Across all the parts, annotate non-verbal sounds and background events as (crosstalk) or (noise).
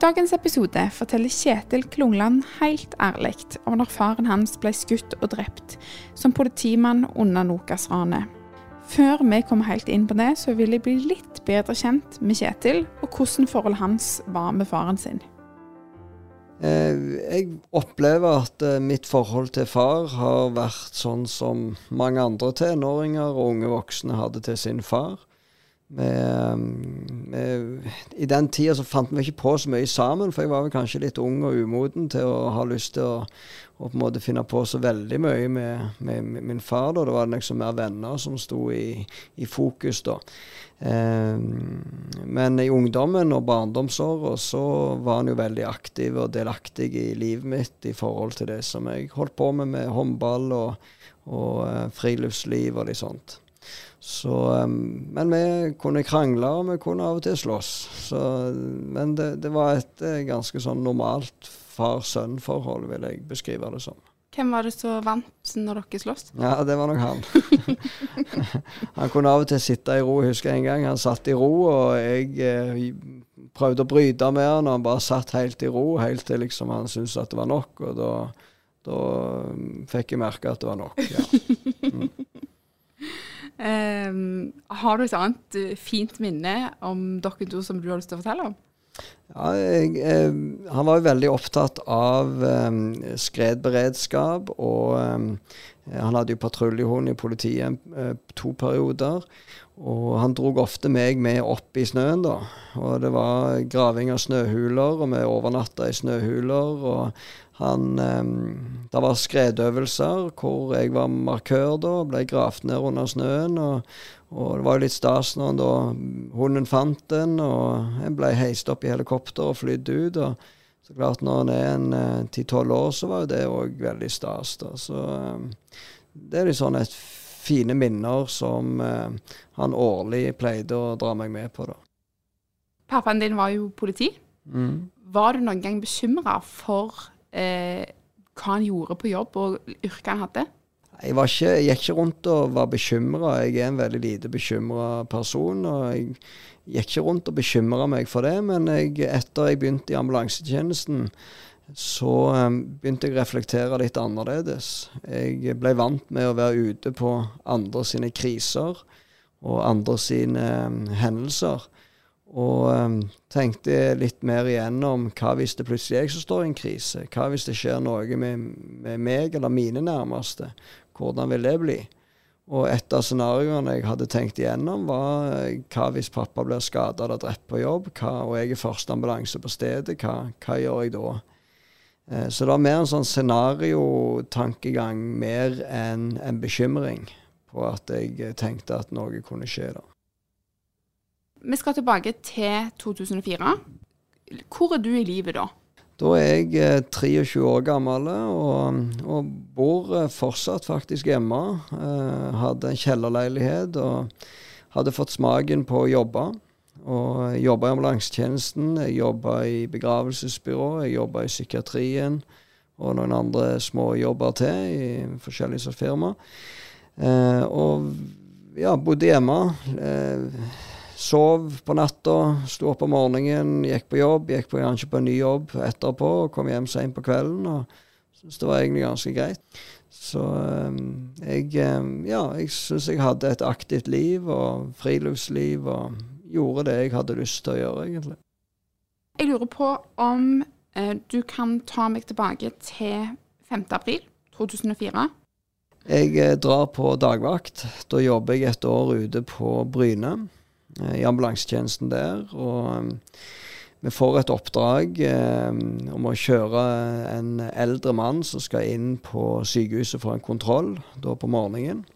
Dagens episode forteller Kjetil Klungland helt ærlig om når faren hans ble skutt og drept som politimann under Nokas-ranet. Før vi kommer helt inn på det, så vil jeg bli litt bedre kjent med Kjetil, og hvordan forholdet hans var med faren sin. Eh, Jeg opplever at eh, mitt forhold til far har vært sånn som mange andre tenåringer og unge voksne hadde til sin far. Vi, med, I den tida så fant vi ikke på så mye sammen, for jeg var vel kanskje litt ung og umoden til å ha lyst til å, å på en måte finne på så veldig mye med, med, med min far. da. Det var liksom mer venner som sto i, i fokus da. Eh, men i ungdommen og barndomsåra så var han jo veldig aktiv og delaktig i livet mitt i forhold til det som jeg holdt på med med håndball og, og eh, friluftsliv og litt sånt. Så, men vi kunne krangle, og vi kunne av og til slåss. Så, men det, det var et eh, ganske sånn normalt far-sønn-forhold, vil jeg beskrive det som. Hvem var det som vant når dere sloss? Ja, det var nok han. (laughs) han kunne av og til sitte i ro. Jeg husker en gang han satt i ro, og jeg eh, prøvde å bryte med han, og han bare satt helt i ro, helt til liksom han syntes at det var nok. Og da, da fikk jeg merke at det var nok. ja. (laughs) Ehm, har du et annet eh, fint minne om dere to som du har lyst til å fortelle om? Ja, jeg, han var jo veldig opptatt av eh, skredberedskap, og eh, han hadde jo patruljehund i politiet eh, to perioder. Og han drog ofte meg med opp i snøen, da. Og det var graving av snøhuler, og vi overnatta i snøhuler. Og han Det var skredøvelser hvor jeg var markør da, ble gravd ned under snøen. og og det var jo litt stas når da hunden fant den, og jeg ble heist opp i helikopter og flydd ut. og så klart Når en er en ti-tolv år, så var jo det òg veldig stas. da, Så um, det er sånn et fine minner som uh, han årlig pleide å dra meg med på. da. Pappaen din var jo politi. Mm. Var du noen gang bekymra for eh, hva han gjorde på jobb og yrket han hadde? Jeg, ikke, jeg gikk ikke rundt og var bekymra. Jeg er en veldig lite bekymra person. og Jeg gikk ikke rundt og bekymra meg for det, men jeg, etter jeg begynte i ambulansetjenesten, så um, begynte jeg å reflektere litt annerledes. Jeg ble vant med å være ute på andre sine kriser og andre sine um, hendelser. Og um, tenkte litt mer igjennom hva hvis det plutselig er jeg som står i en krise? Hva hvis det skjer noe med, med meg eller mine nærmeste? Hvordan vil det bli? Og et av scenarioene jeg hadde tenkt igjennom, var eh, hva hvis pappa blir skada eller drept på jobb, hva, og jeg er første ambulanse på stedet, hva, hva gjør jeg da? Eh, så det var mer en sånn scenariotankegang mer enn en bekymring på at jeg tenkte at noe kunne skje da. Vi skal tilbake til 2004. Hvor er du i livet da? Da er jeg eh, 23 år gammel og, og bor eh, fortsatt faktisk hjemme. Eh, hadde en kjellerleilighet og hadde fått smaken på å jobbe. Og jobba i ambulansetjenesten, jeg jobba i begravelsesbyrå, jeg jobba i psykiatrien og noen andre små jobber til i forskjellige firma. Eh, og ja, bodde hjemme. Eh, Sov på natta, sto opp om morgenen, gikk på jobb. Gikk på, kanskje på en ny jobb etterpå og kom hjem seint på kvelden. og Syns det var egentlig ganske greit. Så jeg, ja, jeg syns jeg hadde et aktivt liv og friluftsliv og gjorde det jeg hadde lyst til å gjøre, egentlig. Jeg lurer på om eh, du kan ta meg tilbake til 5. april 2004. Jeg eh, drar på dagvakt. Da jobber jeg et år ute på Bryne i ambulansetjenesten der. Og um, vi får et oppdrag eh, om å kjøre en eldre mann som skal inn på sykehuset for en kontroll da på morgenen.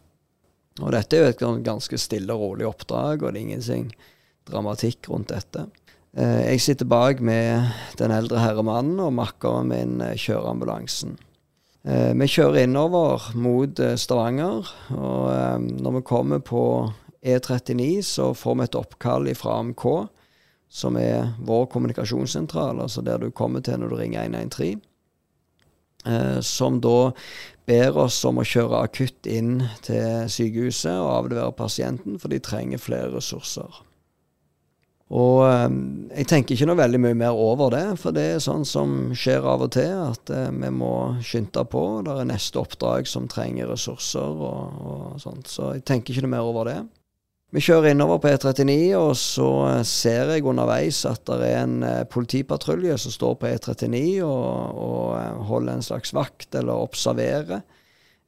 Og dette er jo et ganske stille og rolig oppdrag, og det er ingenting dramatikk rundt dette. Eh, jeg sitter bak med den eldre herremannen, og makkeren min eh, kjører ambulansen. Eh, vi kjører innover mot Stavanger, og når vi kommer på E39, så får vi et oppkall fra AMK, som er vår kommunikasjonssentral, altså der du kommer til når du ringer 113. Som da ber oss om å kjøre akutt inn til sykehuset og avlevere pasienten, for de trenger flere ressurser. Og eh, jeg tenker ikke noe veldig mye mer over det, for det er sånn som skjer av og til, at eh, vi må skynde på. Det er neste oppdrag som trenger ressurser og, og, sånt, så jeg tenker ikke noe mer over det. Vi kjører innover på E39, og så ser jeg underveis at det er en uh, politipatrulje som står på E39 og, og uh, holder en slags vakt eller observerer.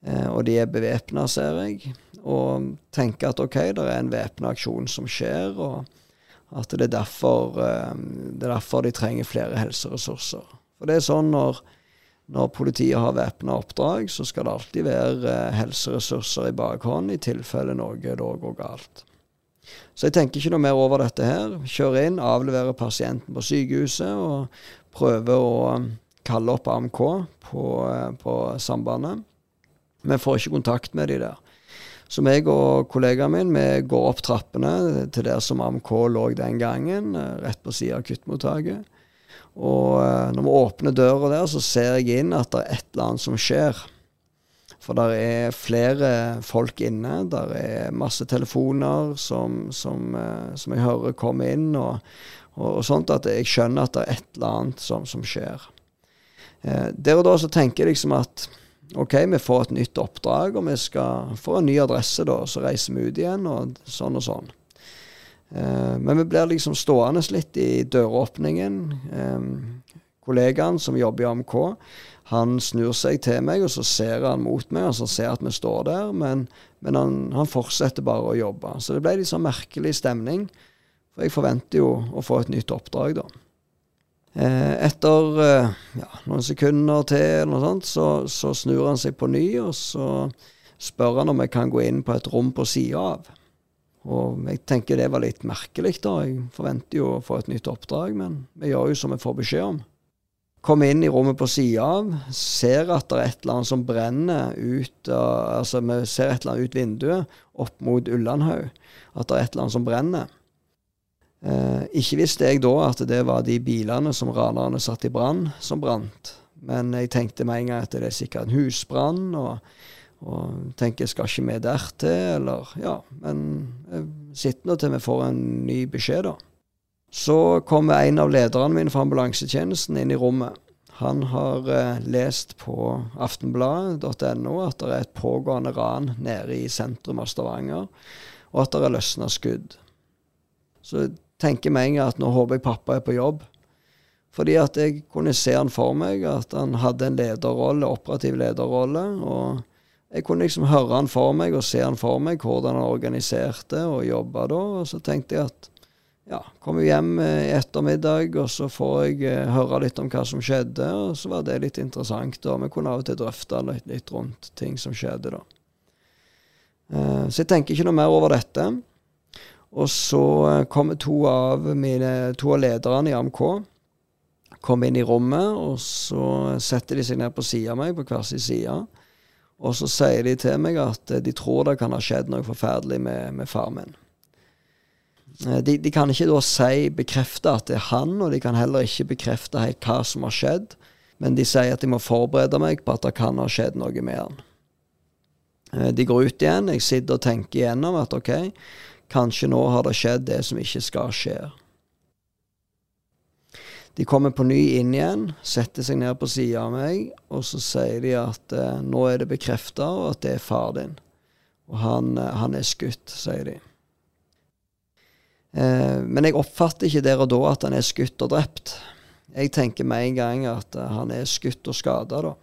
og de er bevæpna, ser jeg, og tenker at OK, det er en væpna aksjon som skjer. og at det er, derfor, eh, det er derfor de trenger flere helseressurser. For det er sånn når, når politiet har væpna oppdrag, så skal det alltid være eh, helseressurser i bakhånd i tilfelle noe da går galt. Så jeg tenker ikke noe mer over dette her. Kjører inn, avleverer pasienten på sykehuset og prøver å eh, kalle opp AMK på, på sambandet. Men får ikke kontakt med de der. Så meg og kollegaen min vi går opp trappene til der som AMK lå den gangen, eh, rett på siden av akuttmottaket. Og eh, når vi åpner døra der, så ser jeg inn at det er et eller annet som skjer. For der er flere folk inne. Der er masse telefoner som, som, eh, som jeg hører komme inn, og, og, og, sånt at jeg skjønner at det er et eller annet som, som skjer. Eh, der og da så tenker jeg liksom at OK, vi får et nytt oppdrag, og vi skal få en ny adresse, da. Så reiser vi ut igjen, og sånn og sånn. Eh, men vi blir liksom stående litt i døråpningen. Eh, kollegaen som jobber i AMK, han snur seg til meg, og så ser han mot meg, og så ser at vi står der, men, men han, han, fortsetter bare å jobbe. Så det ble litt sånn merkelig stemning. For jeg forventer jo å få et nytt oppdrag, da. Eh, etter eh, ja, noen sekunder til, eller noe sånt, så, så, snur han seg på ny, og så spør han om jeg kan gå inn på et rom på sida av. Og jeg tenker det var litt merkelig, da. Jeg forventer jo å få et nytt oppdrag, men vi gjør jo som vi får beskjed om. Kom inn i rommet på sida av, ser at det er et eller annet som brenner ut Altså, vi ser et eller annet ut vinduet, opp mot Ullandhaug. At det er et eller annet som brenner. Eh, ikke visste jeg da at det var de bilene som ranerne satte i brann, som brant. Men jeg tenkte med en gang at det er sikkert en husbrann, og, og tenker skal ikke vi dertil, eller Ja. Men jeg sitter nå til vi får en ny beskjed, da. Så kommer en av lederne mine fra ambulansetjenesten inn i rommet. Han har eh, lest på aftenbladet.no at det er et pågående ran nede i sentrum av Stavanger, og at det er løsna skudd. Så tenker med en gang at nå håper jeg pappa er på jobb. Fordi at jeg kunne se han for meg, at han hadde en lederrolle, operativ lederrolle. Og jeg kunne liksom høre han for meg og se han for meg, hvordan han organiserte og jobba da. Og så tenkte jeg at ja, kommer hjem i ettermiddag, og så får jeg eh, høre litt om hva som skjedde. Og så var det litt interessant, og vi kunne av og til drøfte litt, litt rundt ting som skjedde da. Eh, så jeg tenker ikke noe mer over dette. Og så eh, kommer to av, mine, to av lederne i AMK kom inn i rommet, og så setter de seg ned på sida av meg, på hver sin side. Og så sier de til meg at eh, de tror det kan ha skjedd noe forferdelig med, med far min. Eh, de, de, kan ikke da si, bekrefte at det er han, og de kan heller ikke bekrefte helt hva som har skjedd. Men de sier at de må forberede meg på at det kan ha skjedd noe med han. De går ut igjen. Jeg sitter og tenker igjennom at OK, Kanskje nå har det skjedd det som ikke skal skje. De kommer på ny inn igjen, setter seg ned på sida av meg, og så sier de at eh, nå er det bekrefta, at det er far din. Og han, eh, han er skutt, sier de. Eh, men jeg oppfatter ikke der og da at han er skutt og drept. Jeg tenker med en gang at eh, han er skutt og skada, da.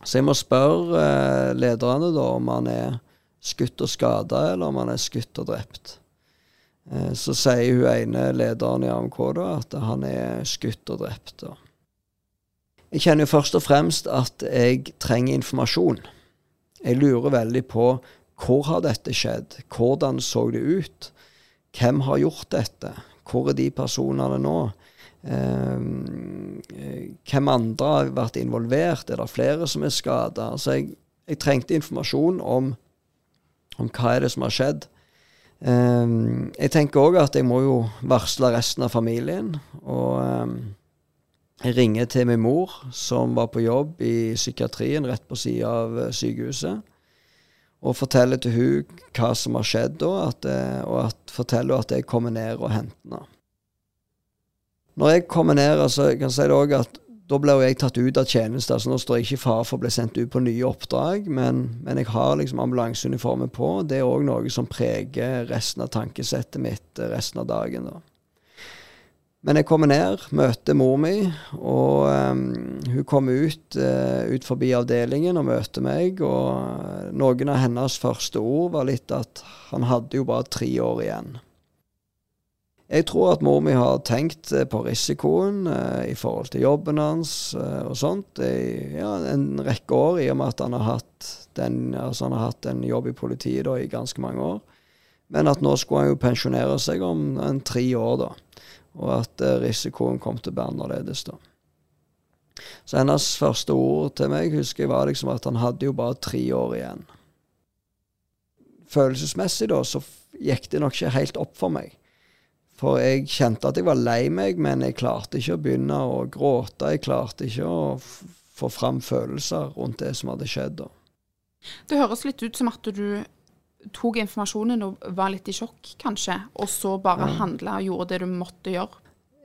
Så jeg må spørre eh, lederne da om han er skutt og skada, eller om han er skutt og drept. Så sier hun ene lederen i AMK da, at han er skutt og drept. Da. Jeg kjenner jo først og fremst at jeg trenger informasjon. Jeg lurer veldig på hvor har dette skjedd? Hvordan så det ut? Hvem har gjort dette? Hvor er de personene nå? Eh, hvem andre har vært involvert? Er det flere som er skada? Altså jeg, jeg, trengte informasjon om, om, hva er det som har skjedd. Eh, jeg tenker òg at jeg må jo varsle resten av familien. Og eh, jeg ringer til min mor, som var på jobb i psykiatrien rett på sida av eh, sykehuset. Og forteller til hun hva som har skjedd da, at, eh, og at, forteller at jeg kommer ned og henter henne. Når jeg kommer ned, altså, jeg kan si det også at da ble jeg tatt ut av tjeneste. altså Nå står jeg ikke i fare for å bli sendt ut på nye oppdrag, men, men jeg har liksom ambulanseuniformen på. Det er òg noe som preger resten av tankesettet mitt eh, resten av dagen. da. Men jeg kommer ned, møter mor mi, og um, hun kommer ut, uh, ut forbi avdelingen og møter meg. Og noen av hennes første ord var litt at han hadde jo bare tre år igjen. Jeg tror at mor mi har tenkt uh, på risikoen uh, i forhold til jobben hans og sånt i ja, en rekke år, i og med at han har hatt, den, altså han har hatt en jobb i politiet da, i ganske mange år. Men at nå skulle han jo pensjonere seg om en tre år, da og at eh, risikoen kom til å bli annerledes da. Så hennes første ord til meg husker jeg var liksom at han hadde jo bare tre år igjen. Følelsesmessig da så gikk det nok ikke helt opp for meg. For jeg kjente at jeg var lei meg, men jeg klarte ikke å begynne å gråte. Jeg klarte ikke å få fram følelser rundt det som hadde skjedd da. Det høres litt ut som at du tok informasjonen og var litt i sjokk, kanskje, og så bare ja. handla og gjorde det du måtte gjøre?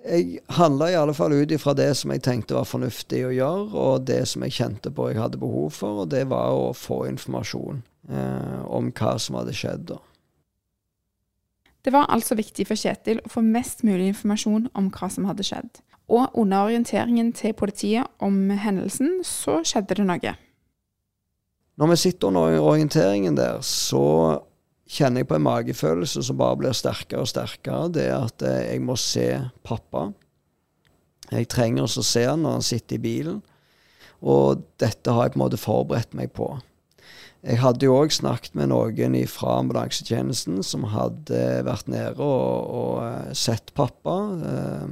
Jeg handla i alle fall ut ifra det som jeg tenkte var fornuftig å gjøre, og det som jeg kjente på jeg hadde behov for, og det var å få informasjon eh, om hva som hadde skjedd. da. Det var altså viktig for Kjetil å få mest mulig informasjon om hva som hadde skjedd. Og under orienteringen til politiet om hendelsen, så skjedde det noe. Når vi sitter under orienteringen der, så kjenner jeg på en magefølelse som bare blir sterkere og sterkere. Det er at eh, jeg må se pappa. Jeg trenger å se han når han sitter i bilen. Og dette har jeg på en måte forberedt meg på. Jeg hadde jo òg snakket med noen fra ambulansetjenesten som hadde vært nede og, og eh, sett pappa eh,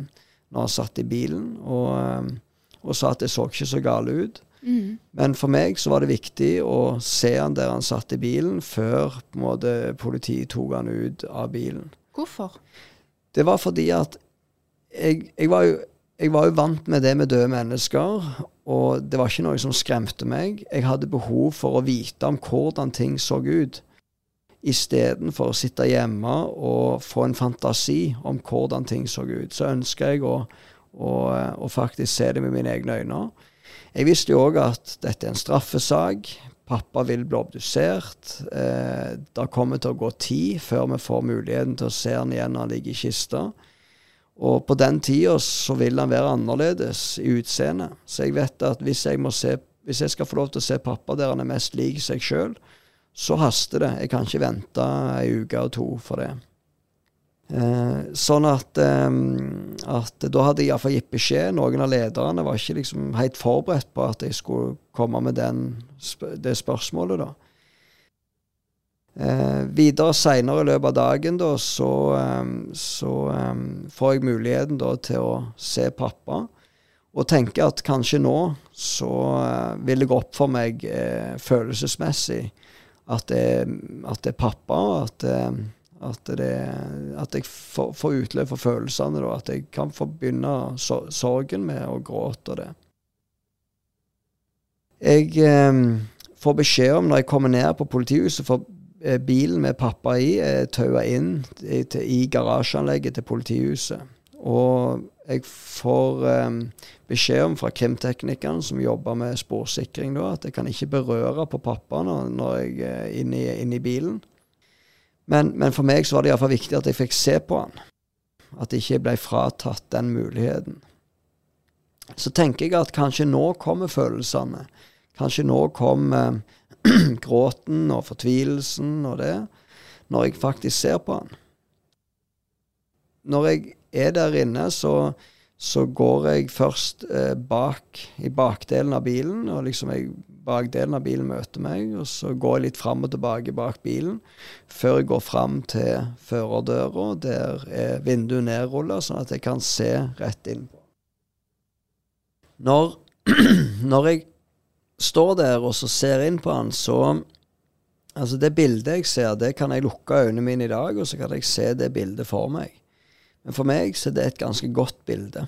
når han satt i bilen, og, eh, og sa at det så ikke så gale ut. Mm. Men for meg så var det viktig å se han der han satt i bilen, før måte, politiet tok han ut av bilen. Hvorfor? Det var fordi at jeg, jeg, var jo, jeg, var jo, vant med det med døde mennesker, og det var ikke noe som skremte meg. Jeg hadde behov for å vite om hvordan ting så ut. Istedenfor å sitte hjemme og få en fantasi om hvordan ting så ut, så ønska jeg å, å, å faktisk se det med mine egne øyne. Jeg visste jo òg at dette er en straffesak. Pappa vil bli obdusert. Eh, det kommer til å gå tid før vi får muligheten til å se han igjen når han ligger i kista. Og på den tida så vil han være annerledes i utseendet. Så jeg vet at hvis jeg, se, hvis jeg, skal få lov til å se pappa der han er mest lik seg sjøl, så haster det. Jeg kan ikke vente ei uke og to for det. Eh, sånn at, eh, at, da hadde jeg iallfall gitt beskjed. Noen av lederne var ikke liksom helt forberedt på at jeg skulle komme med den, det spørsmålet, da. Eh, videre seinere i løpet av dagen da, så, eh, så eh, får jeg muligheten da til å se pappa. Og tenke at kanskje nå så eh, vil det gå opp for meg følelsesmessig at det, at det er pappa. at at, det, at jeg får, utløp for følelsene. Da. At jeg kan få begynne sorgen med å gråte og det. Jeg eh, får beskjed om når jeg kommer ned på politihuset, for eh, bilen med pappa i er taua inn i, til, i garasjeanlegget til politihuset. Og jeg får eh, beskjed om fra krimteknikeren som jobber med sporsikring, da, at jeg kan ikke berøre på pappa når, når jeg er inne i, inne i bilen. Men, men, for meg så var det iallfall viktig at jeg fikk se på han. At jeg ikke ble fratatt den muligheten. Så tenker jeg at kanskje nå kommer følelsene. Kanskje nå kommer (clears throat) gråten og fortvilelsen og det, når jeg faktisk ser på han. Når jeg er der inne, så, så går jeg først eh, bak i bakdelen av bilen, og liksom jeg bakdelen av bilen møter meg, og så går jeg litt fram og tilbake bak bilen før jeg går fram til førerdøra. Der er vinduet nedrulla, sånn at jeg kan se rett inn på. Når, (clears throat) når jeg står der og så ser inn på han, så Altså, det bildet jeg ser, det kan jeg lukke øynene mine i dag, og så kan jeg se det bildet for meg. Men for meg så er det et ganske godt bilde.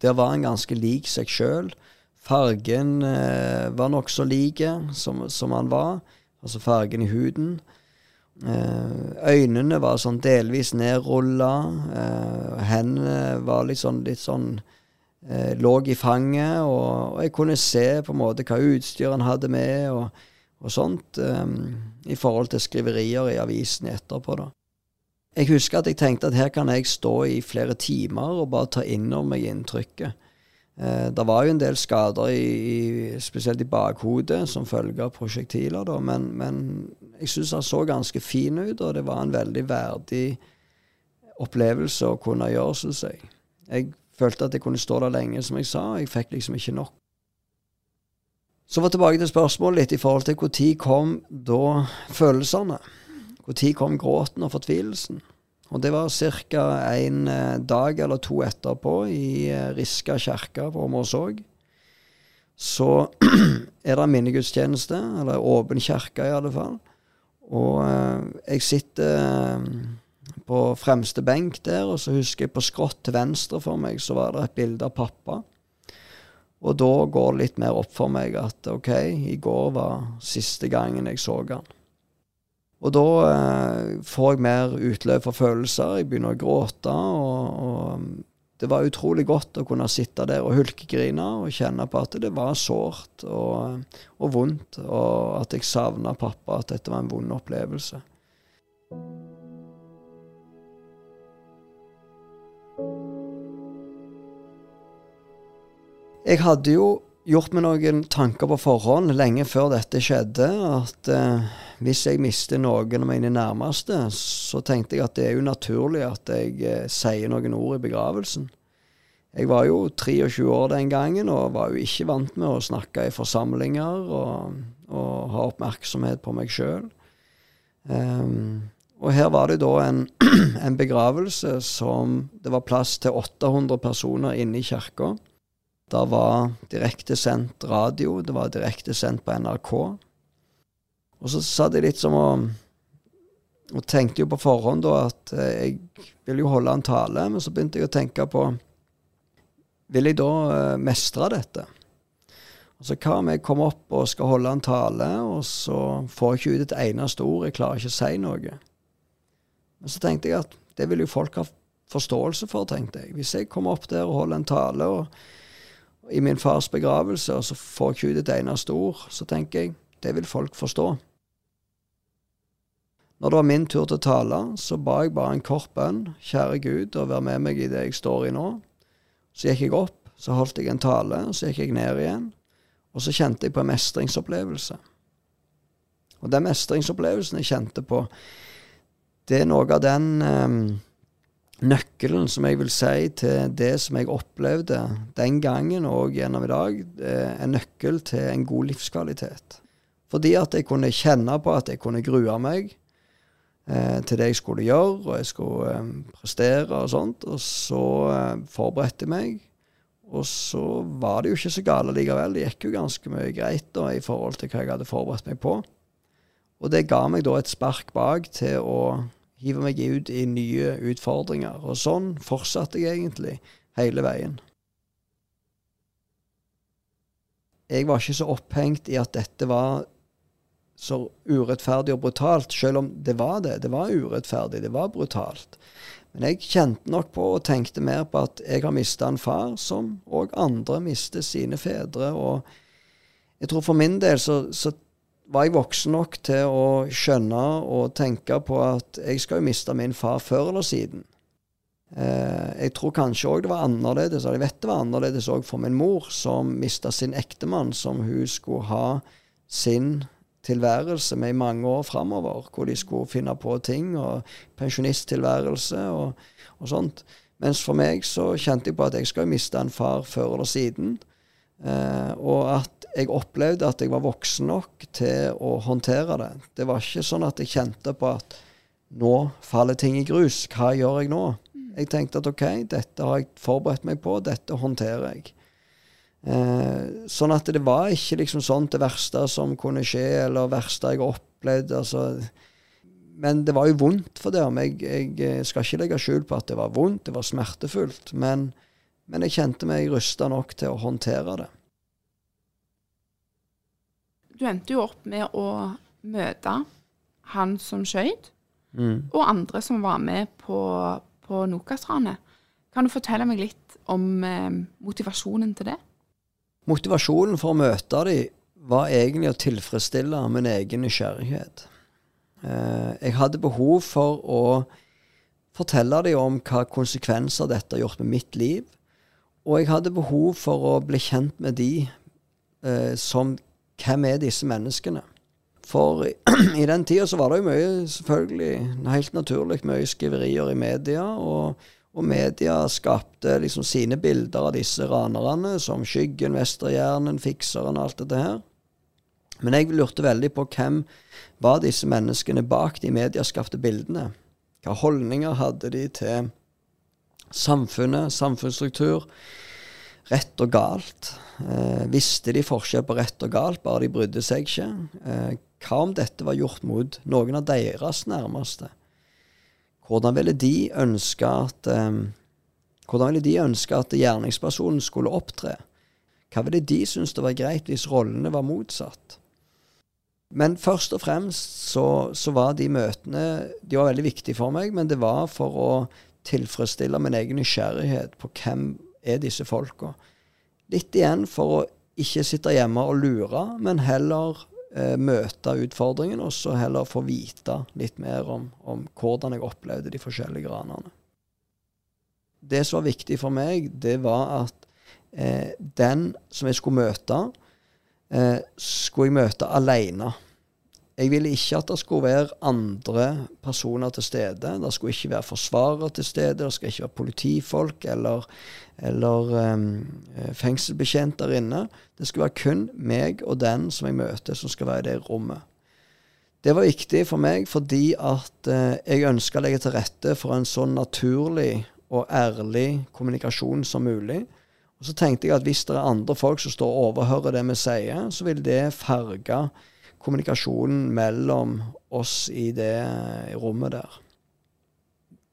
Der var han ganske lik seg sjøl. Fargen eh, var nokså lik som, som han var, altså fargen i huden. Eh, øynene var sånn delvis nedrulla. Eh, hendene var litt sånn, litt sånn eh, Lå i fanget, og, og, jeg kunne se på en måte hva utstyr han hadde med, og, og sånt, eh, i forhold til skriverier i avisen etterpå. da. Jeg husker at jeg tenkte at her kan jeg stå i flere timer og bare ta inn over meg inntrykket. Eh, det var jo en del skader, i, i, spesielt i bakhodet, som følge av prosjektiler, da, men, men jeg syns han så ganske fin ut, og det var en veldig verdig opplevelse å kunne gjøre, syns jeg. Jeg følte at jeg kunne stå der lenge, som jeg sa, jeg fikk liksom ikke nok. Så var tilbake til spørsmålet litt i forhold til når kom da følelsene? Når kom gråten og fortvilelsen? Og det var ca. en eh, dag eller to etterpå i Riska Riska kirke vi Åmorsåg. Så (clears throat) er det minnegudstjeneste, eller åpen kirke i alle fall. Og eh, jeg sitter på fremste benk der, og så husker jeg på skrått til venstre for meg så var det et bilde av pappa. Og da går det litt mer opp for meg at OK, i går var siste gangen jeg så han. Og da eh, får jeg mer utløp for følelser. Jeg begynner å gråte. Og, og, det var utrolig godt å kunne sitte der og hulkegrine og kjenne på at det var sårt og, og vondt, og at jeg savna pappa, at dette var en vond opplevelse. Jeg hadde jo gjort meg noen tanker på forhånd lenge før dette skjedde. At eh, hvis jeg mister noen av mine nærmeste, så tenkte jeg at det er jo naturlig at jeg eh, sier noen ord i begravelsen. Jeg var jo 23 år den gangen og var jo ikke vant med å snakke i forsamlinger og, og ha oppmerksomhet på meg sjøl. Um, ehm, og her var det da en, (clears throat) en begravelse som det var plass til 800 personer inne i kirka. Det var direktesendt radio, det var direktesendt på NRK. Og så satt jeg litt som å Og tenkte jo på forhånd da at eh, jeg ville jo holde en tale, men så begynte jeg å tenke på Vil jeg da uh, mestre dette? Altså, Hva om jeg kommer opp og skal holde en tale, og så får jeg ikke ut et eneste ord, jeg klarer ikke å si noe? Men så tenkte jeg at det vil jo folk ha forståelse for, tenkte jeg. Hvis jeg kommer opp der og holder en tale, og i min fars begravelse, og så får jeg ikke ut et eneste ord, så tenker jeg det vil folk forstå. Når det var min tur til å tale, så ba jeg bare en kort bønn. Kjære Gud, og vær med meg i det jeg står i nå. Så gikk jeg opp, så holdt jeg en tale, så gikk jeg ned igjen. Og så kjente jeg på en mestringsopplevelse. Og den mestringsopplevelsen jeg kjente på, det er noe av den um, nøkkelen, som jeg vil si, til det som jeg opplevde den gangen og gjennom i dag, en nøkkel til en god livskvalitet. Fordi at jeg kunne kjenne på at jeg kunne grue meg eh, til det jeg skulle gjøre, og jeg skulle eh, prestere og sånt. Og så eh, forberedte jeg meg. Og så var det jo ikke så gale likevel. Det gikk jo ganske mye greit da, i forhold til hva jeg hadde forberedt meg på. Og det ga meg da et spark bak til å hive meg ut i nye utfordringer. Og sånn fortsatte jeg egentlig hele veien. Jeg var ikke så opphengt i at dette var så urettferdig og brutalt, selv om det var det. Det var urettferdig, det var brutalt. Men jeg kjente nok på og tenkte mer på at jeg har mista en far, som òg andre mister sine fedre. Og jeg tror for min del så, så var jeg voksen nok til å skjønne og tenke på at jeg skal jo miste min far før eller siden. Eh, jeg tror kanskje òg det var annerledes, og jeg vet det var annerledes òg for min mor, som mista sin ektemann, som hun skulle ha sin tilværelse med i mange år framover, hvor de skulle finne på ting, og pensjonisttilværelse og, og sånt. Mens for meg så kjente jeg på at jeg skal miste en far før eller siden. Eh, og at jeg opplevde at jeg var voksen nok til å håndtere det. Det var ikke sånn at jeg kjente på at nå faller ting i grus. Hva gjør jeg nå? Jeg tenkte at OK, dette har jeg forberedt meg på, dette håndterer jeg. Eh, sånn at det var ikke liksom sånn det verste som kunne skje, eller verste jeg har opplevd. altså men det var jo vondt for det Jeg, jeg, skal ikke legge skjul på at det var vondt, det var smertefullt. Men, men jeg kjente meg rusta nok til å håndtere det. Du endte jo opp med å møte han som skøyt, Mm. og andre som var med på, på Nokas-ranet. Kan du fortelle meg litt om eh, motivasjonen til det? Motivasjonen for å møte dem var egentlig å tilfredsstille min egen nysgjerrighet. Eh, jeg hadde behov for å fortelle dem om hva konsekvenser dette har gjort med mitt liv. Og jeg hadde behov for å bli kjent med de eh, som Hvem er disse menneskene? For i (clears throat) den tida så var det jo mye, selvfølgelig, helt naturlig, mye skriverier i media. Og, og media skapte liksom sine bilder av disse ranerne, som Skyggen, Vesterhjernen, Fikseren og alt dette her. Men jeg lurte veldig på hvem var disse menneskene bak de medieskapte bildene. Hva holdninger hadde de til samfunnet, samfunnsstruktur, rett og galt? Eh, visste de forskjell på rett og galt, bare de brydde seg ikke? Eh, hva om dette var gjort mot noen av deres nærmeste? Hvordan ville de ønske at um, hvordan ville de ønske at gjerningspersonen skulle opptre? Hva ville de synes det var greit hvis rollene var motsatt? Men først og fremst så, så, var de møtene de var veldig viktige for meg, men det var for å tilfredsstille min egen nysgjerrighet på hvem er disse folka. Litt igjen for å ikke sitte hjemme og lure, men heller møte utfordringen, og så heller få vite litt mer om, om hvordan jeg opplevde de forskjellige granene. Det som var viktig for meg, det var at eh, den som jeg skulle møte, eh, skulle jeg møte alene. Jeg ville ikke at det skulle være andre personer til stede. Det skulle ikke være forsvarere til stede, det skal ikke være politifolk eller, eller um, fengselsbetjent der inne. Det skulle være kun meg og den som jeg møter, som skal være i det rommet. Det var viktig for meg fordi at uh, jeg ønska å legge til rette for en sånn naturlig og ærlig kommunikasjon som mulig. Og så tenkte jeg at hvis det er andre folk som står og overhører det vi sier, så vil det farge kommunikasjonen mellom oss i det rommet der.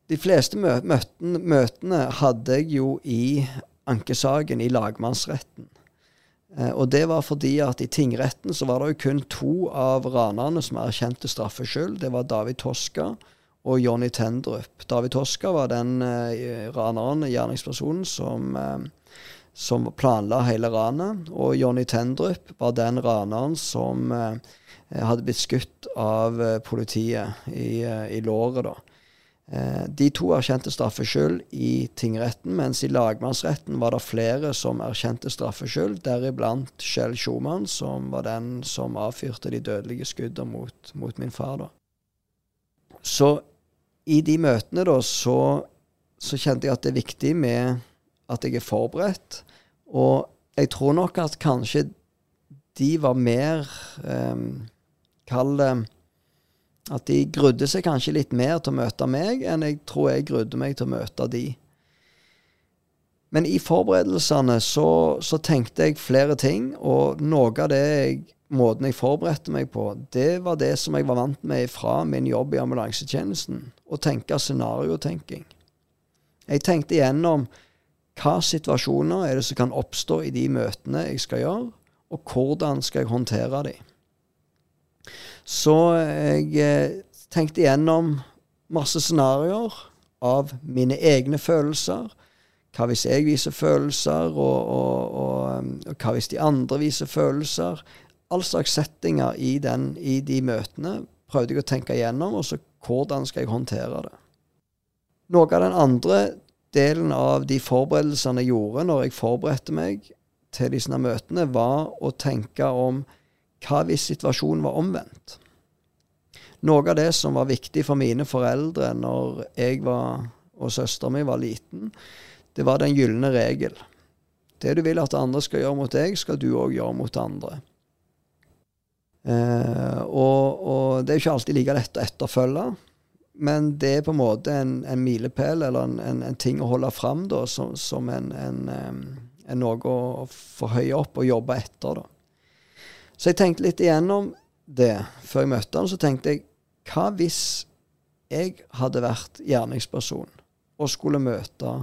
De fleste møtene, møtene hadde jeg jo i ankesaken i lagmannsretten. Eh, og det var fordi at i tingretten så var det jo kun to av ranerne som erkjente straffskyld. Det var David Toska og Jonny Tendrup. David Toska var den eh, raneren, gjerningspersonen, som eh, som planla hele ranet. Og Jonny Tendrup var den raneren som eh, hadde blitt skutt av eh, politiet i, eh, i låret. da. De to erkjente straffskyld i tingretten, mens i lagmannsretten var det flere som erkjente straffskyld, deriblant Kjell Schumann, som var den som avfyrte de dødelige skuddene mot, mot min far. da. Så i de møtene da, så, så kjente jeg at det er viktig med at jeg er forberedt. Og jeg tror nok at kanskje de var mer um, Kall det At de grudde seg kanskje litt mer til å møte meg enn jeg tror jeg grudde meg til å møte de. Men i forberedelsene så, så tenkte jeg flere ting, og noe av det jeg, måten jeg forberedte meg på, det var det som jeg var vant med fra min jobb i ambulansetjenesten. Å tenke scenariotenking. Jeg tenkte igjennom hva situasjoner er det som kan oppstå i de møtene jeg skal gjøre, og hvordan skal jeg håndtere de. Så jeg eh, tenkte igjennom masse scenarioer av mine egne følelser. Hva hvis jeg viser følelser, og, og, og, um, og hva hvis de andre viser følelser? All slags settinger i, den, i de møtene prøvde jeg å tenke igjennom, og så hvordan skal jeg håndtere det. Noe av den andre delen av de forberedelsene jeg gjorde når jeg forberedte meg til disse møtene, var å tenke om hva hvis situasjonen var omvendt? Noe av det som var viktig for mine foreldre når jeg var, og søstera mi var liten, det var den gylne regel. Det du vil at andre skal gjøre mot deg, skal du òg gjøre mot andre. Eh, og, og, det er ikke alltid like lett å etterfølge, men det er på en måte en, en milepæl eller en, en, en, ting å holde fram da, som, som en, noe å forhøye opp og jobbe etter. da. Så jeg tenkte litt igjennom det før jeg møtte han. Så tenkte jeg hva hvis jeg hadde vært gjerningsperson og skulle møte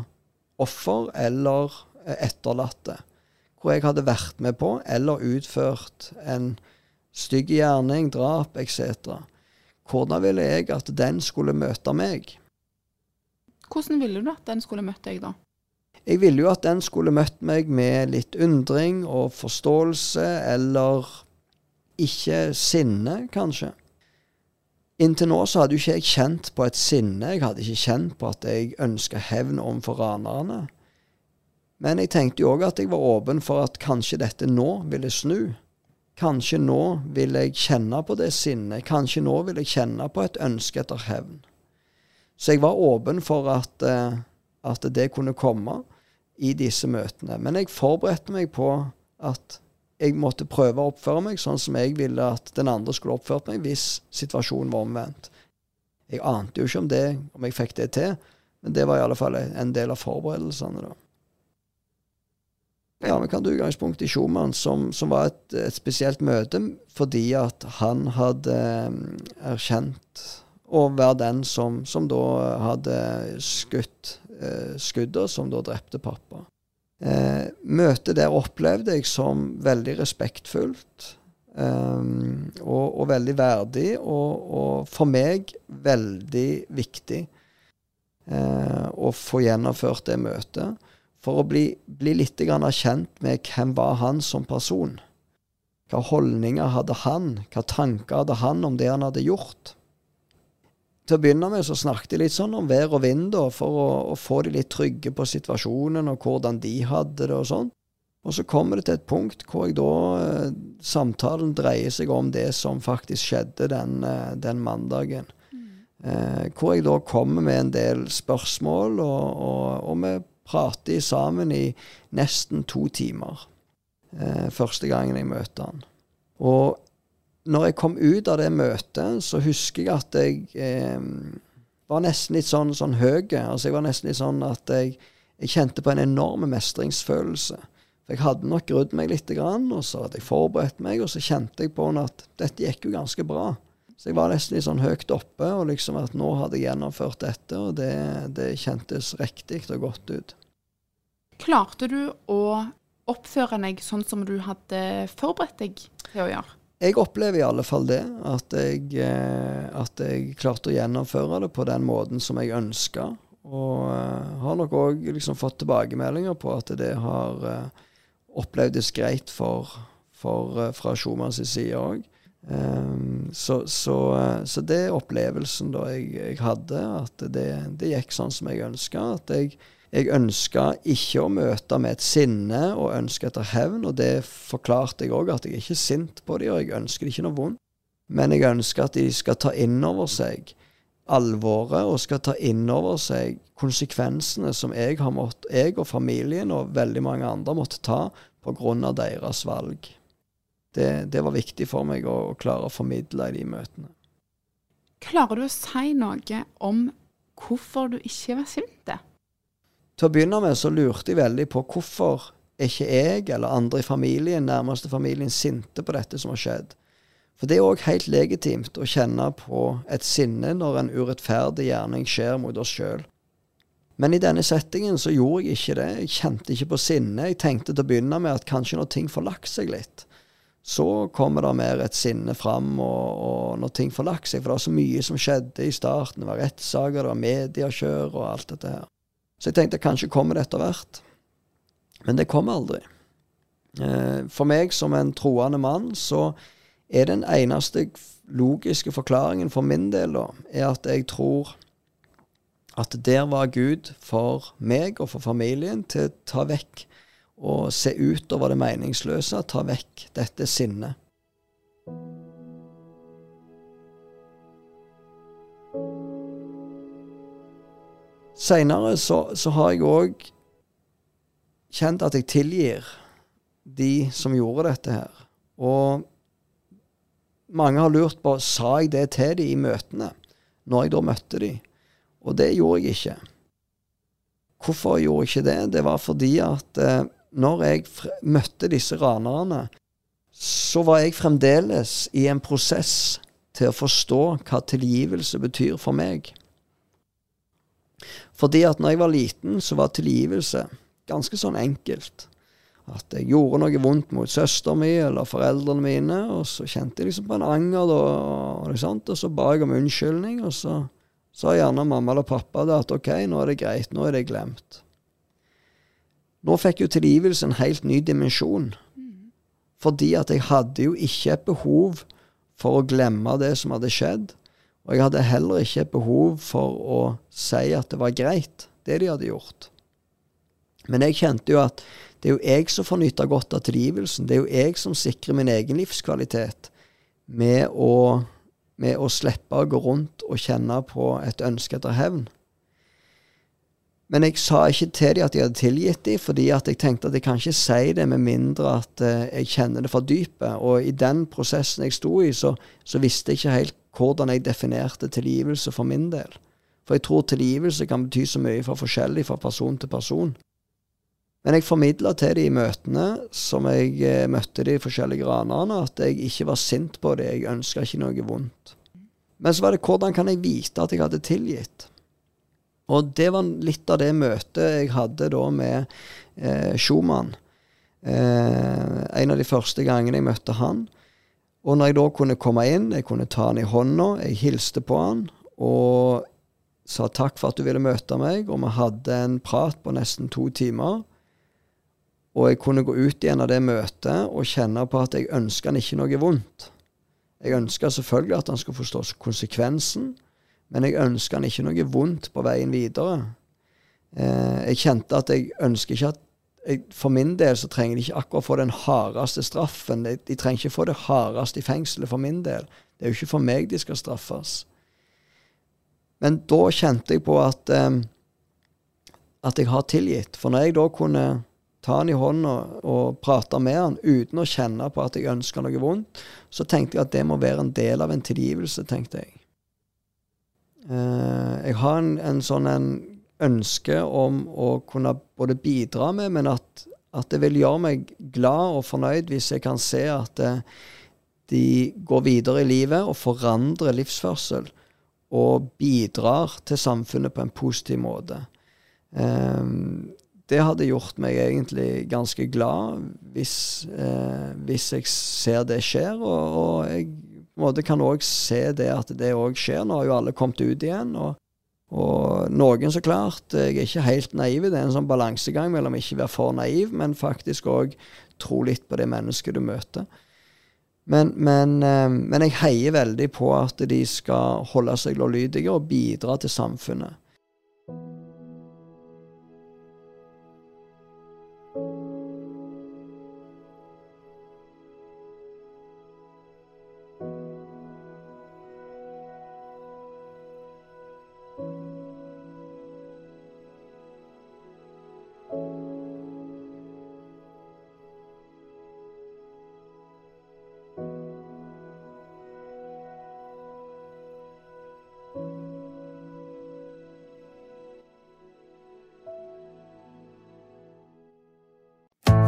offer eller etterlatte, hvor jeg hadde vært med på eller utført en stygg gjerning, drap etc. Hvordan ville jeg at den skulle møte meg? Hvordan ville du at den skulle møtt deg, da? Jeg ville jo at den skulle møtt meg med litt undring og forståelse, eller ikke sinne, kanskje. Inntil nå så hadde jo ikke jeg kjent på et sinne. Jeg hadde ikke kjent på at jeg ønska hevn overfor ranerne. Men jeg tenkte jo òg at jeg var åpen for at kanskje dette nå ville snu. Kanskje nå vil jeg kjenne på det sinnet. Kanskje nå vil jeg kjenne på et ønske etter hevn. Så jeg var åpen for at, uh, at det kunne komme i disse møtene. Men jeg forberedte meg på at jeg måtte prøve å oppføre meg sånn som jeg ville at den andre skulle oppført meg hvis situasjonen var omvendt. Jeg ante jo ikke om det, om jeg fikk det til, men det var i alle fall en del av forberedelsene. da. Ja, Vi kan ta utgangspunkt i Schumann, som, som var et, et, spesielt møte fordi at han hadde um, erkjent å være den som, som da hadde skutt eh, skuddet, som da drepte pappa. Eh, møtet der opplevde jeg som veldig respektfullt um, og, og, veldig verdig, og, og, for meg veldig viktig eh, å få gjennomført det møtet. For å bli, bli litt kjent med hvem var han som person. Hva holdninger hadde han? Hva tanker hadde han om det han hadde gjort? til å begynne med så snakket jeg litt sånn om vær og vind, da, for å, å, få de litt trygge på situasjonen og hvordan de hadde det og sånn. Og så kommer det til et punkt hvor jeg da eh, Samtalen dreier seg om det som faktisk skjedde den, eh, den mandagen. Mm. Eh, hvor jeg da kommer med en del spørsmål, og, og, og vi prater sammen i nesten to timer. Eh, første gangen jeg møter han. Og når jeg kom ut av det møtet, så husker jeg at jeg eh, var nesten litt sånn, sånn høy. Altså jeg var nesten litt sånn at jeg, jeg kjente på en enorm mestringsfølelse. For jeg hadde nok grudd meg litt, og så hadde jeg forberedt meg, og så kjente jeg på at dette gikk jo ganske bra. Så jeg var nesten litt sånn høyt oppe, og liksom at nå hadde jeg gjennomført dette, og det, det kjentes riktig og godt ut. Klarte du å oppføre deg sånn som du hadde forberedt deg til å gjøre? Jeg opplever i alle fall det. At jeg, eh, at jeg klarte å gjennomføre det på den måten som jeg ønska. Og uh, har nok òg liksom fått tilbakemeldinger på at det har uh, opplevdes greit for, for, fra Schumanns side òg. Um, så, så, så, det er opplevelsen da jeg, jeg hadde, at det, det, gikk sånn som jeg ønska. At jeg jeg ønska ikke å møte med et sinne og ønske etter hevn, og det forklarte jeg òg, at jeg er ikke sint på dem, og jeg ønsker ikke noe vondt. Men jeg ønsker at de skal ta inn over seg alvoret, og skal ta inn over seg konsekvensene som jeg, har mått, jeg og familien og veldig mange andre måtte ta pga. deres valg. Det, det, var viktig for meg å, å klare å formidle i de møtene. Klarer du å si noe om hvorfor du ikke var sint? Til å begynne med så lurte jeg veldig på hvorfor er ikke jeg eller andre i familien, nærmeste familien, sinte på dette som har skjedd. For det er òg helt legitimt å kjenne på et sinne når en urettferdig gjerning skjer mot oss sjøl. Men i denne settingen så gjorde jeg ikke det. Jeg kjente ikke på sinne. Jeg tenkte til å begynne med at kanskje når ting får lagt seg litt, så kommer det mer et sinne fram, og, og når ting får lagt seg. For det var så mye som skjedde i starten. Det var rettssaker, det var mediekjør og alt dette her. Så jeg tenkte kanskje kommer det etter hvert. Men det kom aldri. Eh, for meg som en troende mann, så er den eneste logiske forklaringen for min del da, er at jeg tror at der var Gud for meg og for familien til å ta vekk og se utover det meningsløse, ta vekk dette sinnet. Seinere så, så, har jeg òg kjent at jeg tilgir de som gjorde dette her. Og mange har lurt på sa jeg det til de i møtene, når jeg da møtte de. Og det gjorde jeg ikke. Hvorfor gjorde jeg ikke det? Det var fordi at eh, når jeg møtte disse ranerne, så var jeg fremdeles i en prosess til å forstå hva tilgivelse betyr for meg. Fordi at når jeg var liten, så var tilgivelse ganske sånn enkelt. At jeg gjorde noe vondt mot søsteren min eller foreldrene mine, og så kjente jeg liksom på en anger, og, og så ba jeg om unnskyldning, og så sa gjerne mamma eller pappa det at OK, nå er det greit, nå er det glemt. Nå fikk jo tilgivelse en helt ny dimensjon. Fordi at jeg hadde jo ikke et behov for å glemme det som hadde skjedd. Og jeg hadde heller ikke et behov for å si at det var greit, det de hadde gjort. Men jeg kjente jo at det er jo jeg som får nyte godt av tilgivelsen. Det er jo jeg som sikrer min egen livskvalitet med å, med å slippe å gå rundt og kjenne på et ønske etter hevn. Men jeg sa ikke til dem at jeg hadde tilgitt dem, fordi jeg tenkte at jeg kan ikke si det med mindre at uh, jeg kjenner det fra dypet. Og i den prosessen jeg sto i, så, så, visste jeg ikke helt hvordan jeg definerte tilgivelse for min del. For jeg tror tilgivelse kan bety så mye for forskjellig fra person til person. Men jeg formidla til de i møtene som jeg eh, møtte de forskjellige ranerne, at jeg ikke var sint på det, jeg ønska ikke noe vondt. Men så var det hvordan kan jeg vite at jeg hadde tilgitt? Og det var litt av det møtet jeg hadde da med eh, Schumann. Eh, en av de første gangene jeg møtte han. Og når jeg da kunne komme inn, jeg kunne ta han i hånda, jeg hilste på han og sa takk for at du ville møte meg, og vi hadde en prat på nesten to timer. Og jeg kunne gå ut igjen av det møtet og kjenne på at jeg ønska han ikke noe vondt. Jeg ønska selvfølgelig at han skulle forstå konsekvensen, men jeg ønska han ikke noe vondt på veien videre. Eh, jeg kjente at jeg ønsker ikke at jeg, For min del så trenger de ikke akkurat få den hardeste straffen. De, de, trenger ikke få det hardeste i fengselet for min del. Det er jo ikke for meg de skal straffes. Men da kjente jeg på at, eh, at jeg har tilgitt. For når jeg da kunne ta han i hånda og prate med han uten å kjenne på at jeg ønsker noe vondt, så tenkte jeg at det må være en del av en tilgivelse, tenkte jeg. Uh, jeg har en, en sånn en ønske om å kunne både bidra med, men at, at, det vil gjøre meg glad og fornøyd hvis jeg kan se at uh, de går videre i livet og forandrer livsførsel og bidrar til samfunnet på en positiv måte. Um, det hadde gjort meg egentlig ganske glad hvis, eh, hvis jeg ser det skjer. Og, og jeg måte, kan òg se det at det òg skjer. Nå har jo alle kommet ut igjen. Og, og, noen, så klart, jeg er ikke helt naiv. Det er en sånn balansegang mellom ikke være for naiv, men faktisk òg tro litt på det mennesket du møter. Men, men, eh, men jeg heier veldig på at de skal holde seg lovlydige og bidra til samfunnet.